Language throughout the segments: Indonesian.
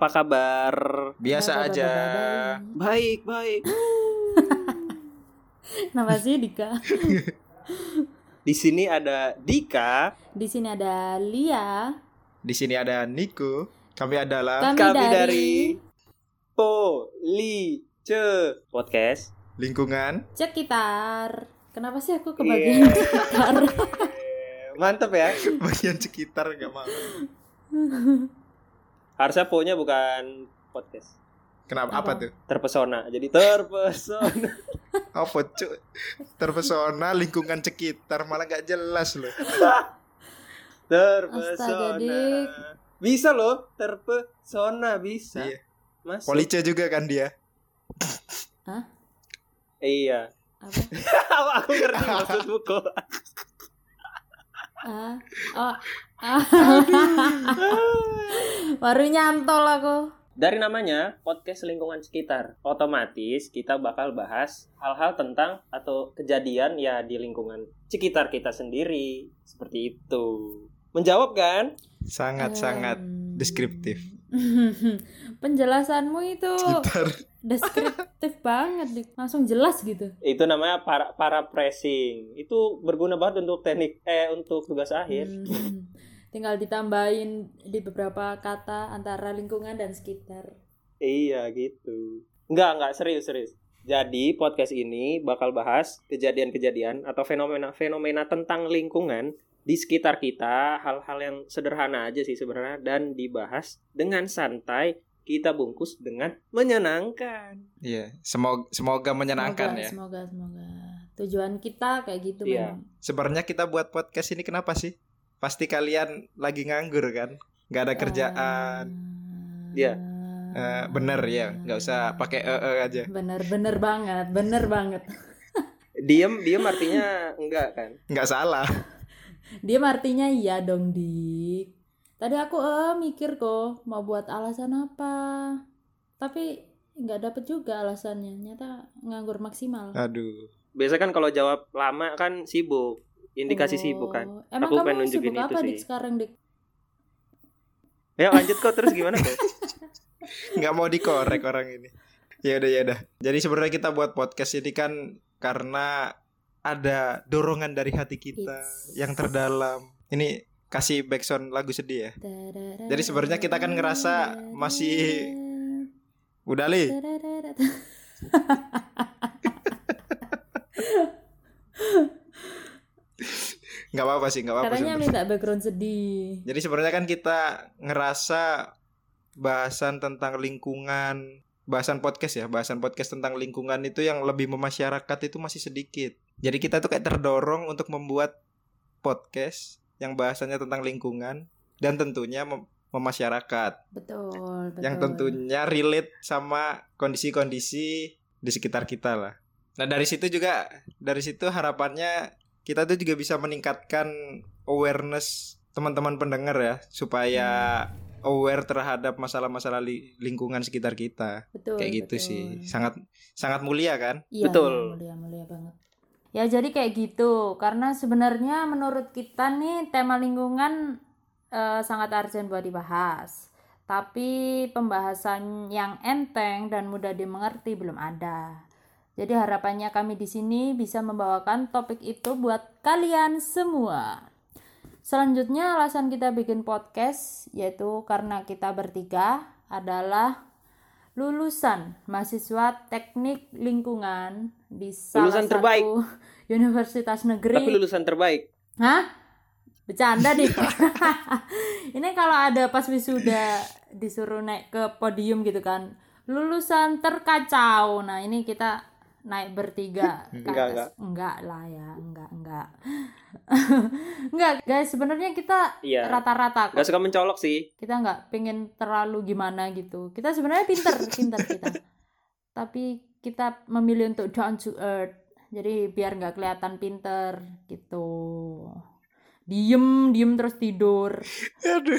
Apa kabar? Biasa aja. Baik, baik. Nama sih Dika. Di sini ada Dika. Di sini ada Lia. Di sini ada Niko. Kami adalah Kami, Kami dari, dari Police Podcast. lingkungan. Cekitar. Kenapa sih aku kebagian Iya. Cekitar? Mantap ya. Bagian sekitar nggak mau. Harusnya po-nya bukan podcast. Kenapa? Apa, Apa? tuh? Terpesona. Jadi terpesona. Apa cu? Terpesona lingkungan sekitar malah nggak jelas loh. Terpesona. Bisa loh, terpesona bisa. Iya. Mas. Police juga kan dia. Iya. Apa? Aku ngerti maksudmu kok. Ah, oh. Baru nyantol aku. Dari namanya podcast lingkungan sekitar, otomatis kita bakal bahas hal-hal tentang atau kejadian ya di lingkungan sekitar kita sendiri. Seperti itu. Menjawab kan? Sangat-sangat Em, deskriptif. Penjelasanmu itu Sekitar. deskriptif banget, Dik. Langsung jelas gitu. Itu namanya para para pressing. Itu berguna banget untuk teknik eh untuk tugas akhir. Hmm. Tinggal ditambahin di beberapa kata antara lingkungan dan sekitar. Iya gitu. Enggak, enggak serius serius. Jadi podcast ini bakal bahas kejadian-kejadian atau fenomena-fenomena tentang lingkungan di sekitar kita, hal-hal yang sederhana aja sih sebenarnya dan dibahas dengan santai, kita bungkus dengan menyenangkan. Iya. Semoga semoga menyenangkan semoga, ya. Semoga, semoga. Tujuan kita kayak gitu Iya. memang. Sebenarnya kita buat podcast ini kenapa sih? Pasti kalian lagi nganggur kan? Nggak ada kerjaan. Iya. Eh, bener ya, nggak usah pakai e -e aja. Bener, bener banget, bener banget. Diem, diem artinya enggak kan? Nggak salah. Dia artinya iya dong, Dik. Tadi aku eh mikir kok mau buat alasan apa. Tapi nggak dapet juga alasannya. Nyata nganggur maksimal. Aduh. Biasa kan kalau jawab lama kan sibuk. Indikasi Oh. sibuk kan. Emang Aku pengen kamu nunjukin sibuk itu apa, sih. Dik, sekarang, Dik? Ya lanjut kok terus gimana kok? nggak mau dikorek orang ini. Ya udah ya udah. Jadi sebenarnya kita buat podcast ini kan karena ada dorongan dari hati kita It's- yang terdalam. Ini kasih backsound lagu sedih ya. Jadi sebenarnya kita kan ngerasa masih- Udah li. Nggak apa-apa sih, nggak apa-apa. Katanya minta background sedih. Jadi sebenarnya kan kita ngerasa bahasan tentang lingkungan, bahasan podcast ya, bahasan podcast tentang lingkungan itu yang lebih memasyarakat itu masih sedikit. Jadi kita tuh kayak terdorong untuk membuat podcast yang bahasannya tentang lingkungan dan tentunya mem- memasyarakat Betul, betul. yang tentunya relate sama kondisi-kondisi di sekitar kita lah. Nah dari situ juga dari situ harapannya kita tuh juga bisa meningkatkan awareness teman-teman pendengar ya supaya aware terhadap masalah-masalah li- lingkungan sekitar kita. Betul, Kayak gitu betul. sih. Sangat sangat mulia kan? Iya, Betul. Mulia, mulia banget. Ya jadi kayak gitu. Karena sebenarnya menurut kita nih tema lingkungan eh, sangat urgent buat dibahas. Tapi pembahasan yang enteng dan mudah dimengerti belum ada. Jadi harapannya kami di sini bisa membawakan topik itu buat kalian semua. Selanjutnya alasan kita bikin podcast yaitu karena kita bertiga adalah lulusan mahasiswa teknik lingkungan di salah Lulusan satu terbaik. universitas negeri. Tapi lulusan terbaik. Hah? Bercanda deh. Ini kalau ada pas wisuda disuruh naik ke podium gitu kan. Lulusan terkacau. Nah, ini kita naik bertiga ke Enggak, atas. Enggak lah ya, enggak, enggak. enggak, guys, sebenarnya kita Iya. rata-rata Gak kok. suka mencolok sih. Kita enggak pengen terlalu gimana gitu. Kita sebenarnya pinter, pinter kita. Tapi kita memilih untuk down to earth. Jadi biar nggak kelihatan pinter gitu. Diem, diem terus tidur. Aduh,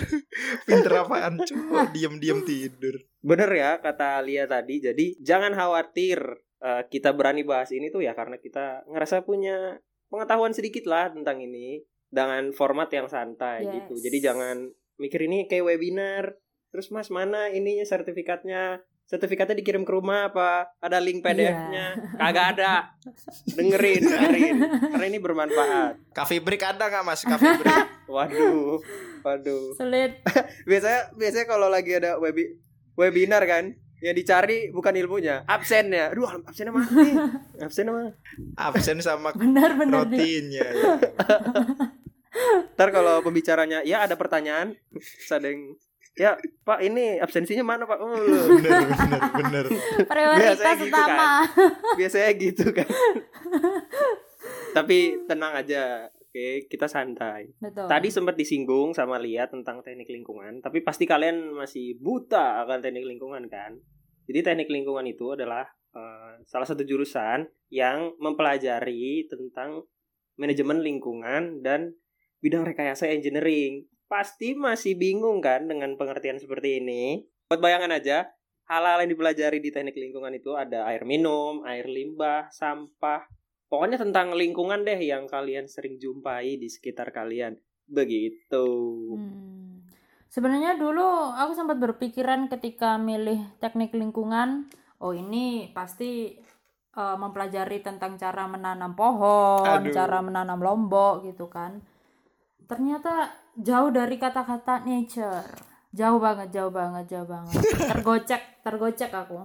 pinter apaan cuy? Diem-diem tidur. Bener ya kata Lia tadi. Jadi jangan khawatir eh, kita berani bahas ini tuh ya karena kita ngerasa punya pengetahuan sedikit lah tentang ini dengan format yang santai Yes. gitu. Jadi jangan mikir ini kayak webinar terus mas mana ininya sertifikatnya sertifikatnya dikirim ke rumah apa ada link PDF-nya kagak ada dengerin dengerin karena ini bermanfaat Coffee break ada nggak mas? Coffee break. waduh waduh Sulit. biasanya biasanya kalau lagi ada webi, webinar kan yang dicari bukan ilmunya absennya aduh absennya mana nih absennya mana Absen sama Benar-benar di rotinya. Ya. ntar kalau pembicaranya ya ada pertanyaan ada yang ya pak ini absensinya mana pak oh, loh. Bener bener bener. prioritas Biasanya gitu kan. utama. biasanya gitu kan tapi tenang aja oke kita santai. Betul. tadi sempat disinggung sama Lia tentang teknik lingkungan tapi pasti kalian masih buta akan teknik lingkungan kan? Jadi teknik lingkungan itu adalah eh, salah satu jurusan yang mempelajari tentang manajemen lingkungan dan bidang rekayasa engineering. Pasti masih bingung kan dengan pengertian seperti ini? Buat bayangan aja hal-hal yang dipelajari di teknik lingkungan itu ada air minum air limbah sampah pokoknya tentang lingkungan deh yang kalian sering jumpai di sekitar kalian begitu Hmm. Sebenarnya dulu aku sempat berpikiran ketika milih teknik lingkungan, oh ini pasti eh, mempelajari tentang cara menanam pohon, Aduh. cara menanam lombok gitu kan. Ternyata jauh dari kata-kata nature. Jauh banget, jauh banget, jauh banget. Tergocek, tergocek aku.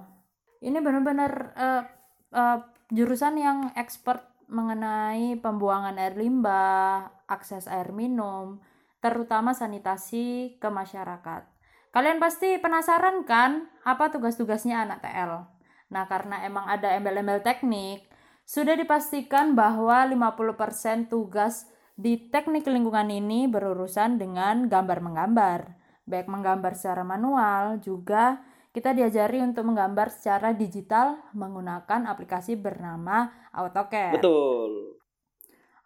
Ini benar-benar eh, eh, jurusan yang expert mengenai pembuangan air limbah, akses air minum, terutama sanitasi ke masyarakat. Kalian pasti penasaran kan apa tugas-tugasnya anak TL? Nah, karena emang ada embel-embel teknik, sudah dipastikan bahwa 50% tugas di teknik lingkungan ini berurusan dengan gambar menggambar. Baik menggambar secara manual, juga kita diajari untuk menggambar secara digital menggunakan aplikasi bernama AutoCAD. betul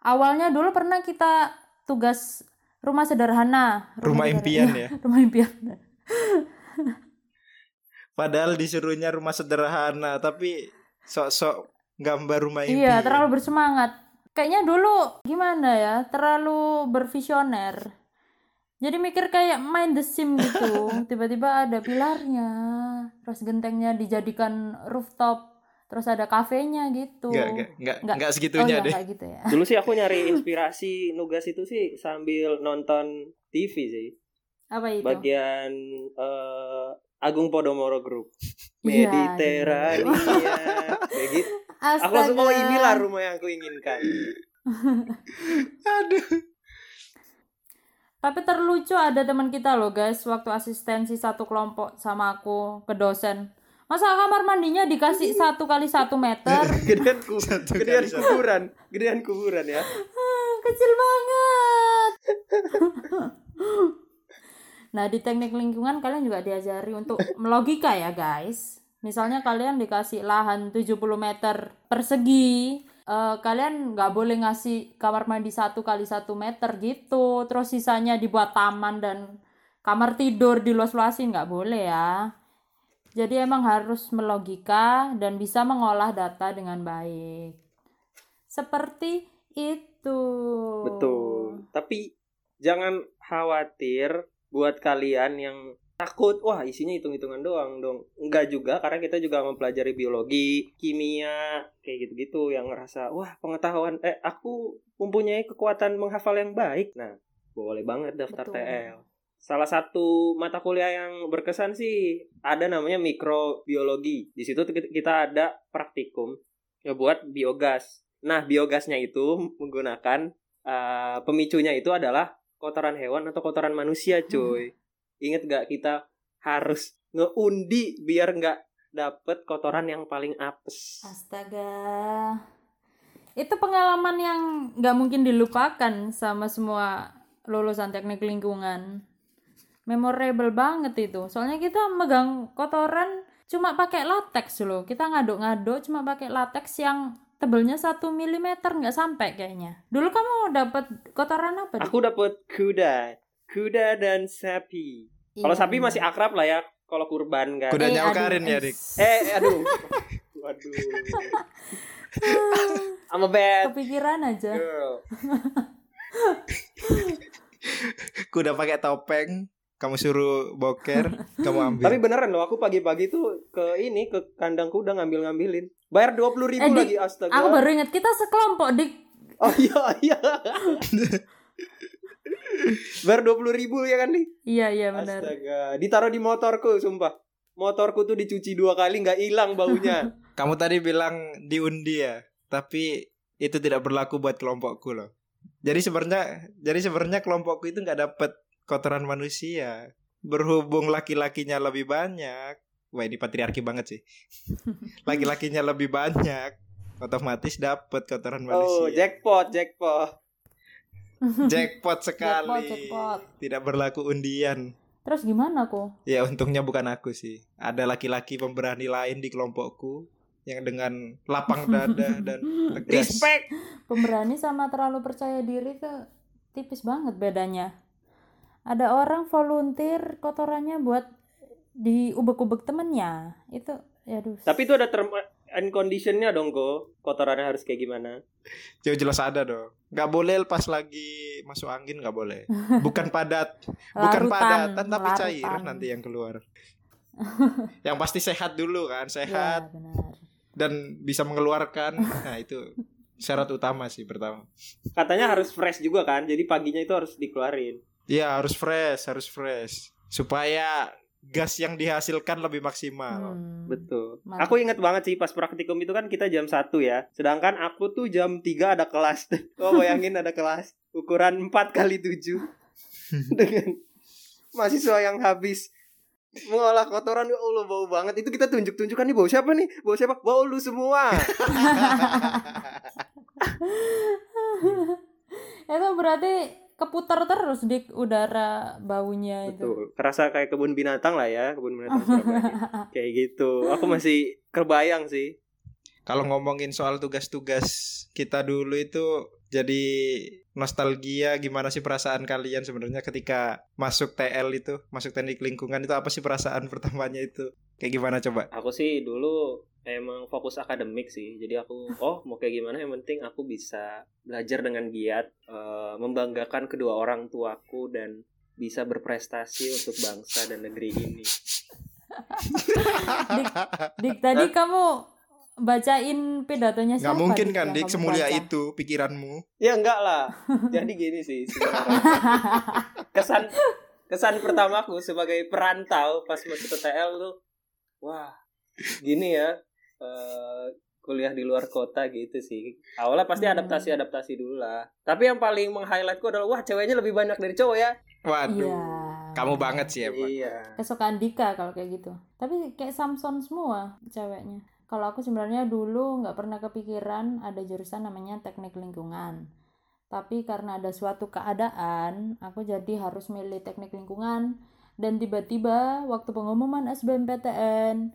Awalnya dulu pernah kita tugas rumah sederhana. Rumah sederhana. impian Iya, ya. Rumah impian. Padahal disuruhnya rumah sederhana, tapi sok-sok gambar rumah impian. Iya, terlalu bersemangat. Kayaknya dulu gimana ya, terlalu bervisioner. Jadi mikir kayak main The Sim gitu. Tiba-tiba ada pilarnya, terus gentengnya dijadikan rooftop, terus ada kafenya gitu. Enggak, enggak, enggak, Nggak. oh segitunya iya, deh. kayak gitu ya. dulu sih aku nyari inspirasi nugas itu sih sambil nonton TV sih Apa itu? bagian eh, Agung Podomoro Group Iya, Mediterania kayak gitu aku langsung oh inilah rumah yang aku inginkan Aduh. Tapi terlucu ada teman kita loh guys Waktu asistensi satu kelompok sama aku ke dosen. Masa kamar mandinya dikasih satu kali satu meter? Gedean ku gedean kuburan. Gedean kuburan ya. Ah, Kecil banget. Nah di teknik lingkungan kalian juga diajari untuk melogika ya guys. Misalnya kalian dikasih lahan 70 meter persegi eh, Kalian nggak boleh ngasih kamar mandi satu kali satu meter gitu. Terus sisanya dibuat taman dan kamar tidur diluas-luasin nggak boleh ya. Jadi emang harus melogika dan bisa mengolah data dengan baik. Seperti itu. Betul. Tapi jangan khawatir buat kalian yang takut wah isinya hitung-hitungan doang dong. Enggak juga karena kita juga mempelajari biologi kimia kayak gitu-gitu yang ngerasa wah pengetahuan eh aku mempunyai kekuatan menghafal yang baik. Nah boleh banget daftar Betul. TL salah satu mata kuliah yang berkesan sih ada namanya mikrobiologi. Di situ kita- ada praktikum ya buat biogas. Nah biogasnya itu menggunakan eh, pemicunya itu adalah kotoran hewan atau kotoran manusia cuy Ingat gak kita harus ngeundi biar nggak dapet kotoran yang paling apes. Astaga. Itu pengalaman yang nggak mungkin dilupakan sama semua lulusan teknik lingkungan. Memorable banget itu. Soalnya kita megang kotoran cuma pakai latex loh. Kita ngaduk-ngaduk cuma pakai latex yang tebelnya 1 mm nggak sampai kayaknya. Dulu kamu dapat kotoran apa? Aku dapet kuda, kuda dan sapi. Kalau Iya, sapi bener. masih akrab lah ya. Kalau kurban kan. Kuda- Kudanya aduh, Okarin ya, eh, Dik. Eh, aduh. Waduh. I'm a bad Kepikiran aja. girl. Kuda pakai topeng, kamu suruh boker, kamu ambil. Tapi beneran loh, aku pagi-pagi tuh ke ini ke kandang kuda ngambil-ngambilin. Bayar dua puluh ribu Eh, lagi astaga. Aku baru ingat kita sekelompok dik. Oh iya iya. Bayar dua puluh ribu ya kan nih? Iya iya benar. Astaga, ditaruh di motorku, sumpah. Motorku tuh dicuci dua kali nggak hilang baunya. Kamu tadi bilang diundi ya, tapi itu tidak berlaku buat kelompokku loh. Jadi sebenarnya, jadi sebenarnya kelompokku itu nggak dapet kotoran manusia. Berhubung laki-lakinya lebih banyak, wah ini patriarki banget sih. Laki-lakinya lebih banyak, otomatis dapet kotoran oh, manusia. jackpot, jackpot. Jackpot sekali. Jackpot, jackpot. Tidak berlaku undian. Terus gimana kok? Ya untungnya bukan aku sih. Ada laki-laki pemberani lain di kelompokku yang dengan lapang dada dan. Respect. Pemberani sama terlalu percaya diri tuh tipis banget bedanya. Ada orang volunteer kotorannya buat diubek-ubek temennya. Itu ya. Tapi itu ada term and conditionnya dong kok. Kotorannya harus kayak gimana? Jauh jelas ada dong. Gak boleh pas lagi masuk angin gak boleh. Bukan padat, bukan Larutan, padatan tapi larutan. cair nanti yang keluar. yang pasti sehat dulu kan, Ya, sehat benar. dan bisa mengeluarkan. Nah itu syarat utama sih pertama. Katanya harus fresh juga kan. Jadi paginya itu harus dikeluarin. Iya harus fresh, harus fresh supaya gas yang dihasilkan lebih maksimal. Hmm. Betul. Mantap. Aku ingat banget sih pas praktikum itu kan kita jam 1 ya. Sedangkan aku tuh jam 3 ada kelas. Kau bayangin ada kelas ukuran 4 kali 7 dengan mahasiswa yang habis mengolah kotoran ya Allah bau banget itu kita tunjuk-tunjukkan nih bau siapa nih bau siapa bau lu semua itu berarti keputar terus di udara baunya itu. betul kerasa kayak kebun binatang lah ya kebun binatang Surabaya kayak gitu aku masih kebayang sih Kalau ngomongin soal tugas-tugas kita dulu itu jadi nostalgia gimana sih perasaan kalian sebenarnya ketika masuk TL itu, masuk teknik lingkungan itu apa sih perasaan pertamanya itu? Kayak gimana coba? Aku sih dulu emang fokus akademik sih. Jadi aku oh mau kayak gimana yang penting aku bisa belajar dengan giat, eh, membanggakan kedua orang tuaku dan bisa berprestasi untuk bangsa dan negeri ini. Dik tadi kamu bacain pidatonya siapa? Nggak mungkin Dik, kan Dik semulia baca? itu pikiranmu. Ya enggak lah. Jadi gini sih. Kesan kesan pertamaku sebagai perantau pas masuk ke TL tuh wah, gini ya. Eh, kuliah di luar kota gitu sih. Awalnya pasti Hmm. adaptasi-adaptasi dulu lah. Tapi yang paling meng-highlightku adalah wah, ceweknya lebih banyak dari cowok ya. Waduh. Iya. Kamu banget sih emang. Iya. Kesukaan Dika kalau kayak gitu. Tapi kayak Samson semua ceweknya. Kalau aku sebenarnya dulu nggak pernah kepikiran ada jurusan namanya teknik lingkungan. Tapi karena ada suatu keadaan, aku jadi harus milih teknik lingkungan. Dan tiba-tiba waktu pengumuman SBMPTN,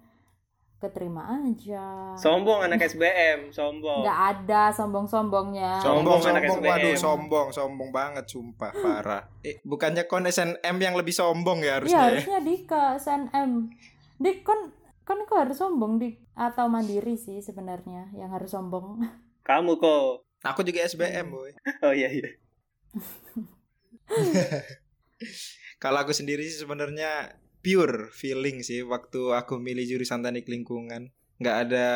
keterima aja. Sombong anak SBM, sombong. Nggak ada sombong-sombongnya. Sombong, Sombong anak sombong, SBM. waduh, sombong, sombong banget, sumpah, parah. Eh, bukannya kon SNM yang lebih sombong ya Iya harusnya? ya? harusnya Dika SNM. Dik kan kan kok harus sombong dik atau mandiri sih sebenarnya yang harus sombong. Kamu kok. Aku juga SBM, boy. Oh iya iya. Kalau aku sendiri sih sebenarnya pure feeling sih waktu aku milih jurusan teknik lingkungan. Nggak ada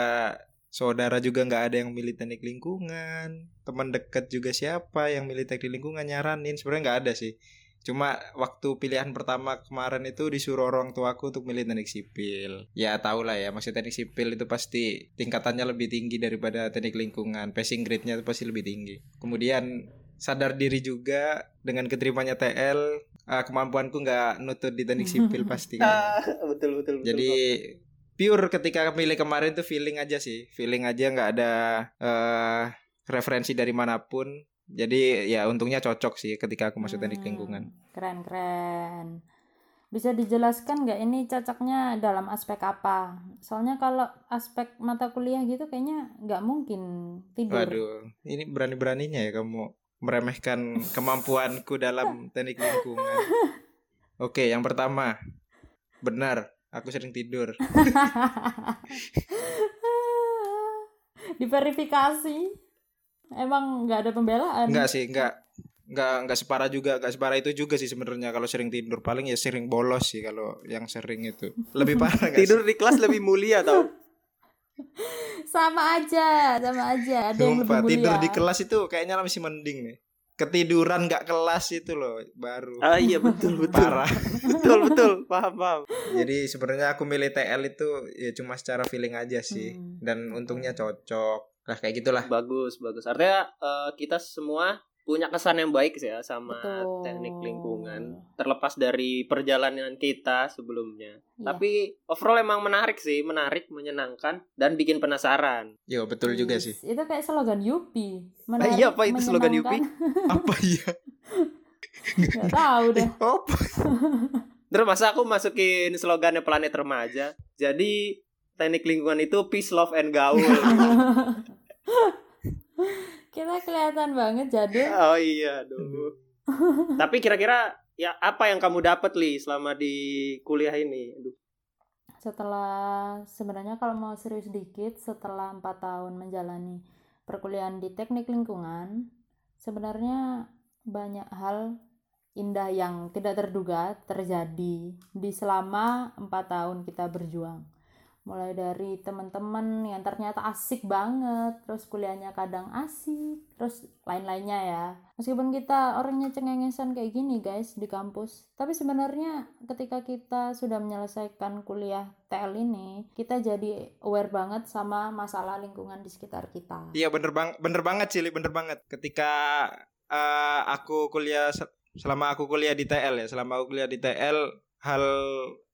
saudara juga nggak ada yang milih teknik lingkungan. Teman dekat juga siapa yang milih teknik lingkungan nyaranin sebenarnya nggak ada sih. Cuma waktu pilihan pertama kemarin itu disuruh orang tuaku untuk milih teknik sipil. Ya tau lah ya, maksud teknik sipil itu pasti tingkatannya lebih tinggi daripada teknik lingkungan. Passing grade-nya itu pasti lebih tinggi. Kemudian sadar diri juga dengan keterimanya TL, ah, kemampuanku nggak nutut di teknik sipil pasti. Ah, betul betul betul. Jadi pure ketika milih kemarin tuh feeling aja sih, feeling aja nggak ada eh, referensi dari mana pun. Jadi ya untungnya cocok sih ketika aku masuk teknik Hmm, lingkungan. Keren keren. Bisa dijelaskan nggak ini cocoknya dalam aspek apa? Soalnya kalau aspek mata kuliah gitu kayaknya nggak mungkin tidur. Waduh, ini berani-beraninya ya kamu meremehkan kemampuanku dalam teknik lingkungan. Oke, yang pertama, benar, aku sering tidur. Diverifikasi. Emang nggak ada pembelaan. Enggak sih, enggak nggak nggak separah juga nggak separah itu juga sih sebenarnya kalau sering tidur paling ya sering bolos sih kalau yang sering itu lebih parah nggak Tidur di kelas lebih mulia tau. Sama aja, sama aja. Ada yang lebih mulia. tidur di kelas itu kayaknya masih mending nih ketiduran nggak kelas itu loh baru Ah iya betul betul. parah betul betul. Paham paham. jadi sebenarnya aku milih TL itu ya cuma secara feeling aja sih Hmm. dan untungnya cocok lah kayak gitulah Bagus bagus. Artinya eh, kita semua punya kesan yang baik sih ya sama Betul. teknik lingkungan. Terlepas dari perjalanan kita sebelumnya. Iya. Tapi overall emang menarik sih, menarik, menyenangkan dan bikin penasaran. yo betul juga sih Itu kayak slogan Yupi. Ah, iya, apa itu slogan Yupi? apa ya Gak tahu deh. apa Terus masa aku masukin slogannya planet remaja. Jadi teknik lingkungan itu peace, love, and gaul. Kita kelihatan banget jadul. oh iya, aduh. Tapi kira-kira ya apa yang kamu dapat li selama di kuliah ini? Aduh. Setelah sebenarnya kalau mau serius dikit, setelah empat tahun menjalani perkuliahan di teknik lingkungan, sebenarnya banyak hal indah yang tidak terduga terjadi di selama empat tahun kita berjuang. Mulai dari teman-teman yang ternyata asik banget, terus kuliahnya kadang asik, terus lain-lainnya ya. Meskipun kita orangnya cengengesan kayak gini guys di kampus, tapi sebenarnya ketika kita sudah menyelesaikan kuliah TL ini, kita jadi aware banget sama masalah lingkungan di sekitar kita. Iya bener bang, bener banget Cili, bener banget. Ketika eh, aku kuliah se- selama aku kuliah di TL ya, selama aku kuliah di TL, hal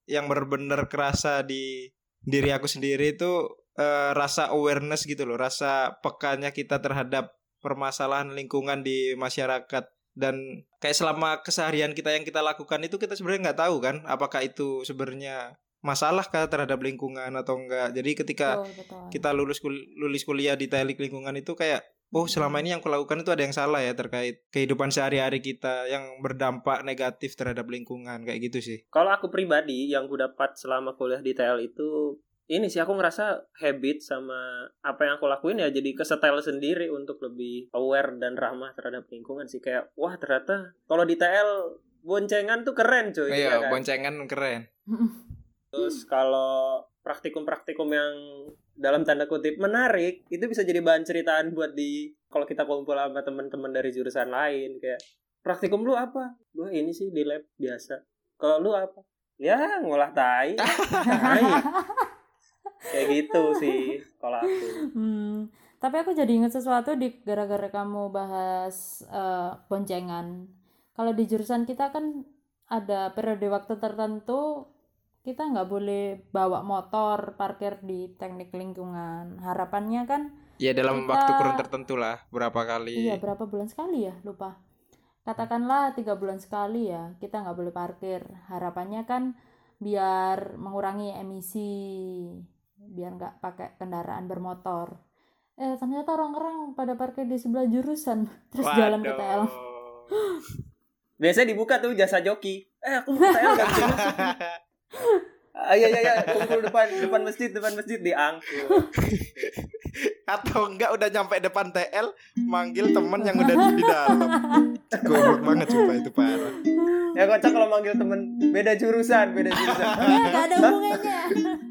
yang bener-bener kerasa di diri aku sendiri itu eh, rasa awareness gitu loh, rasa pekanya kita terhadap permasalahan lingkungan di masyarakat dan kayak selama keseharian kita yang kita lakukan itu kita sebenarnya nggak tahu kan apakah itu sebenarnya masalah kah terhadap lingkungan atau enggak jadi ketika Betul, betul. kita lulus kul- lulus kuliah di teknik lingkungan itu kayak oh selama ini yang kulakukan itu ada yang salah ya terkait kehidupan sehari-hari kita yang berdampak negatif terhadap lingkungan kayak gitu sih. Kalau aku pribadi yang gue dapat selama kuliah di TL itu ini sih aku ngerasa habit sama apa yang aku lakuin ya jadi kesetel sendiri untuk lebih aware dan ramah terhadap lingkungan sih kayak wah ternyata kalau di TL boncengan tuh keren cuy ya Iya, kan? boncengan keren. Terus kalau praktikum-praktikum yang dalam tanda kutip menarik itu bisa jadi bahan ceritaan buat di kalau kita kumpul sama teman-teman dari jurusan lain kayak praktikum lu apa? Gua ini sih di lab biasa. Kalau lu apa? Ya ngolah tai. Kayak gitu sih kalau aku. Hmm, tapi aku jadi ingat sesuatu di gara-gara kamu bahas eh, boncengan. Kalau di jurusan kita kan ada periode waktu tertentu kita nggak boleh bawa motor parkir di teknik lingkungan. Harapannya kan Ya dalam Kita- waktu kurun tertentu lah berapa kali. iya berapa bulan sekali ya lupa. Katakanlah tiga bulan sekali ya kita nggak boleh parkir. Harapannya kan biar mengurangi emisi, biar nggak pakai kendaraan bermotor. Eh ternyata orang-orang pada parkir di sebelah jurusan terus jalan ke TL. Biasanya dibuka tuh jasa joki. Eh aku mau ke TL gak bisa masuk. Ayo ayo ayo kumpul depan depan masjid depan masjid diangkut. Atau enggak udah nyampe depan TL manggil temen yang udah di, di dalam. Goblok banget coba itu parah. Ya kocak kalau manggil temen beda jurusan beda jurusan. Ya nggak ada hubungannya.